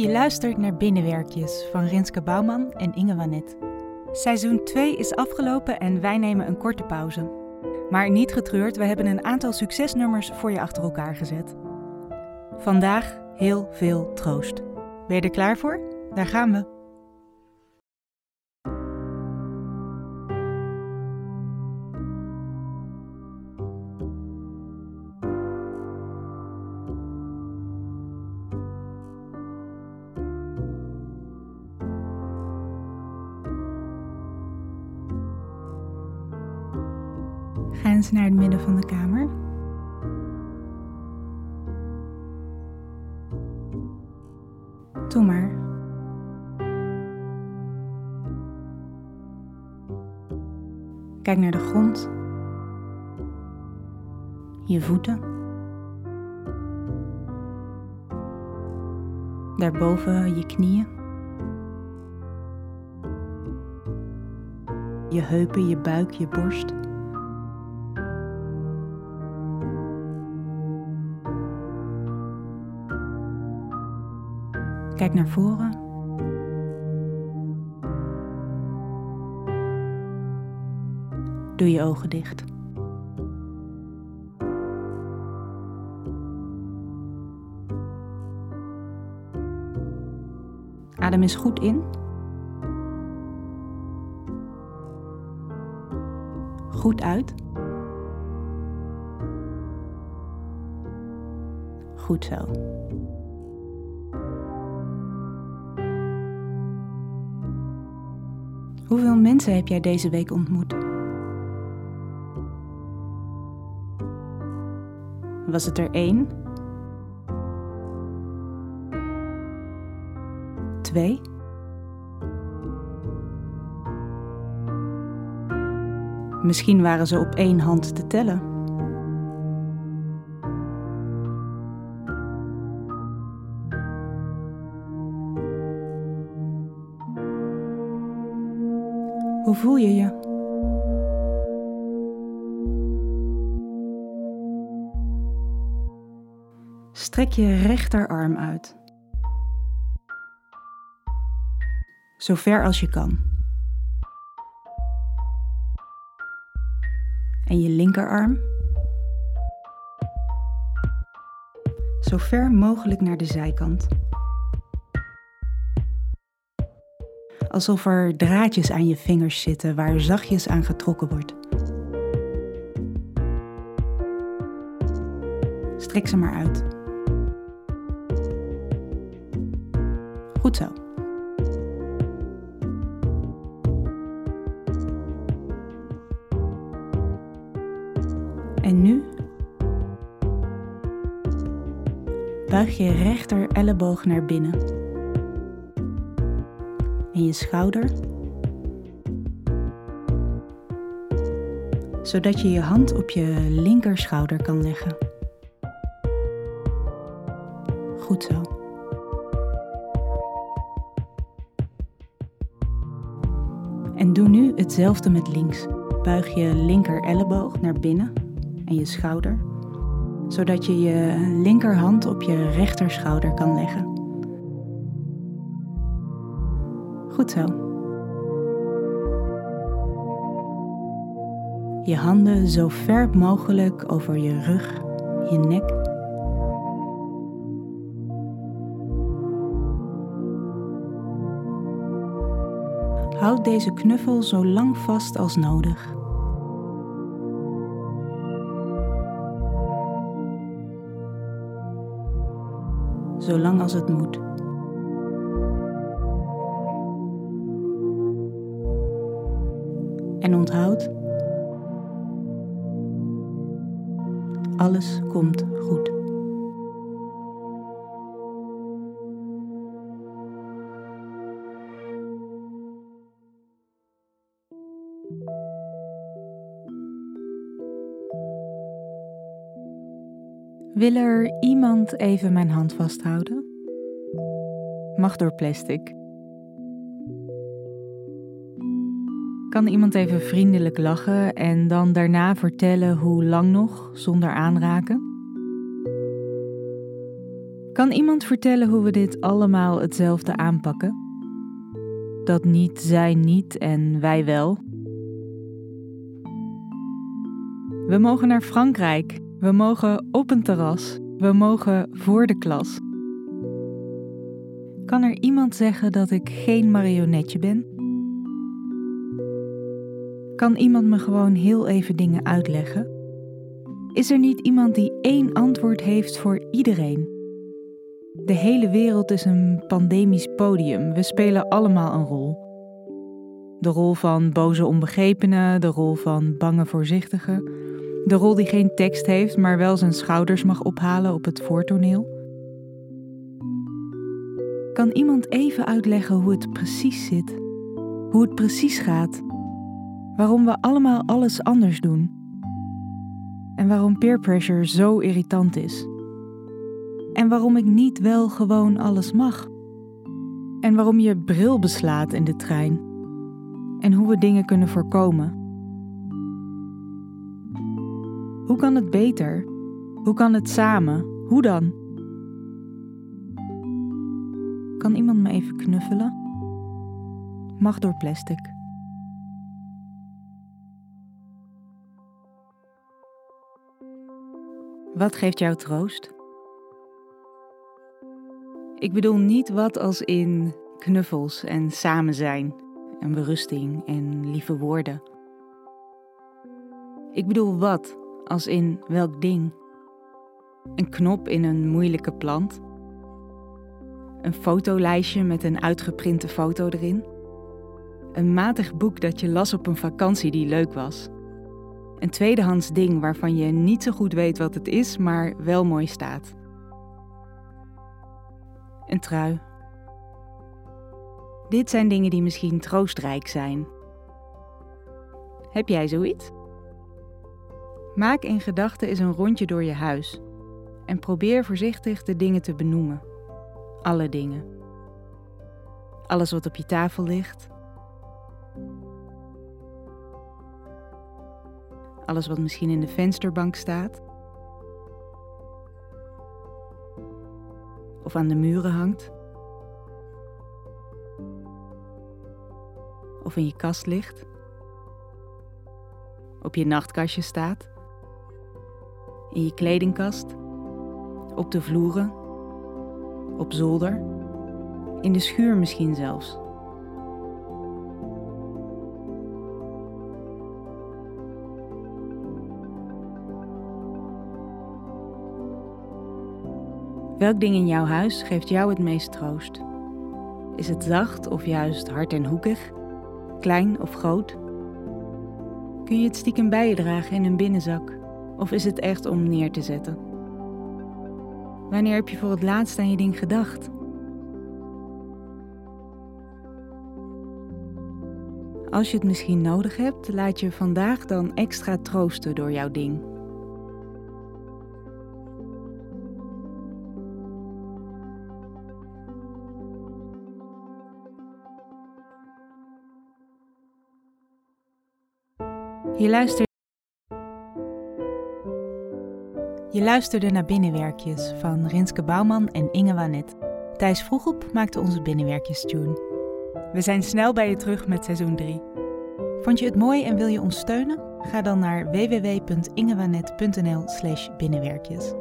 Je luistert naar Binnenwerkjes van Renske Bouwman en Inge Wanet. Seizoen 2 is afgelopen en wij nemen een korte pauze. Maar niet getreurd, we hebben een aantal succesnummers voor je achter elkaar gezet. Vandaag heel veel troost. Ben je er klaar voor? Daar gaan we. Eens naar het midden van de kamer. Doe maar. Kijk naar de grond. Je voeten. Daarboven je knieën. Je heupen, je buik, je borst. Kijk naar voren. Doe je ogen dicht. Adem eens goed in. Goed uit. Goed zo. Hoeveel mensen heb jij deze week ontmoet? Was het er één? Twee? Misschien waren ze op één hand te tellen. Hoe voel je je? Strek je rechterarm uit. Zo ver als je kan. En je linkerarm. Zo ver mogelijk naar de zijkant. Alsof er draadjes aan je vingers zitten waar zachtjes aan getrokken wordt. Strek ze maar uit. Goed zo. En nu buig je rechter elleboog naar binnen je schouder, zodat je je hand op je linkerschouder kan leggen. Goed zo. En doe nu hetzelfde met links. Buig je linker elleboog naar binnen en je schouder, zodat je je linkerhand op je rechterschouder kan leggen. Goed zo. Je handen zo ver mogelijk over je rug, je nek. Houd deze knuffel zo lang vast als nodig. Zolang als het moet. Komt goed. Wil er iemand even mijn hand vasthouden? Mag door plastic. Kan iemand even vriendelijk lachen en dan daarna vertellen hoe lang nog zonder aanraken? Kan iemand vertellen hoe we dit allemaal hetzelfde aanpakken? Dat niet zij niet en wij wel. We mogen naar Frankrijk. We mogen op een terras. We mogen voor de klas. Kan er iemand zeggen dat ik geen marionetje ben? Kan iemand me gewoon heel even dingen uitleggen? Is er niet iemand die één antwoord heeft voor iedereen? De hele wereld is een pandemisch podium. We spelen allemaal een rol. De rol van boze onbegrepene, de rol van bange voorzichtige, de rol die geen tekst heeft, maar wel zijn schouders mag ophalen op het voortoneel. Kan iemand even uitleggen hoe het precies zit? Hoe het precies gaat? Waarom we allemaal alles anders doen? En waarom peer pressure zo irritant is? En waarom ik niet wel gewoon alles mag? En waarom je bril beslaat in de trein? En hoe we dingen kunnen voorkomen? Hoe kan het beter? Hoe kan het samen? Hoe dan? Kan iemand me even knuffelen? Mag door plastic. Wat geeft jou troost? Ik bedoel niet wat als in knuffels en samen zijn en berusting en lieve woorden. Ik bedoel wat als in welk ding? Een knop in een moeilijke plant? Een fotolijstje met een uitgeprinte foto erin? Een matig boek dat je las op een vakantie die leuk was? Een tweedehands ding waarvan je niet zo goed weet wat het is, maar wel mooi staat? Een trui. Dit zijn dingen die misschien troostrijk zijn. Heb jij zoiets? Maak in gedachten eens een rondje door je huis en probeer voorzichtig de dingen te benoemen. Alle dingen. Alles wat op je tafel ligt. Alles wat misschien in de vensterbank staat. Of aan de muren hangt. Of in je kast ligt. Op je nachtkastje staat in je kledingkast, op de vloeren, op zolder, in de schuur misschien zelfs. Welk ding in jouw huis geeft jou het meest troost? Is het zacht of juist hard en hoekig? Klein of groot? Kun je het stiekem bij je dragen in een binnenzak? Of is het echt om neer te zetten? Wanneer heb je voor het laatst aan je ding gedacht? Als je het misschien nodig hebt, laat je vandaag dan extra troosten door jouw ding. Je. Je luisterde naar Binnenwerkjes van Rinske Bouwman en Inge Wanet. Thijs Vroegop maakte onze Binnenwerkjes tune. We zijn snel bij je terug met seizoen 3. Vond je het mooi en wil je ons steunen? Ga dan naar www.ingewanet.nl slash binnenwerkjes.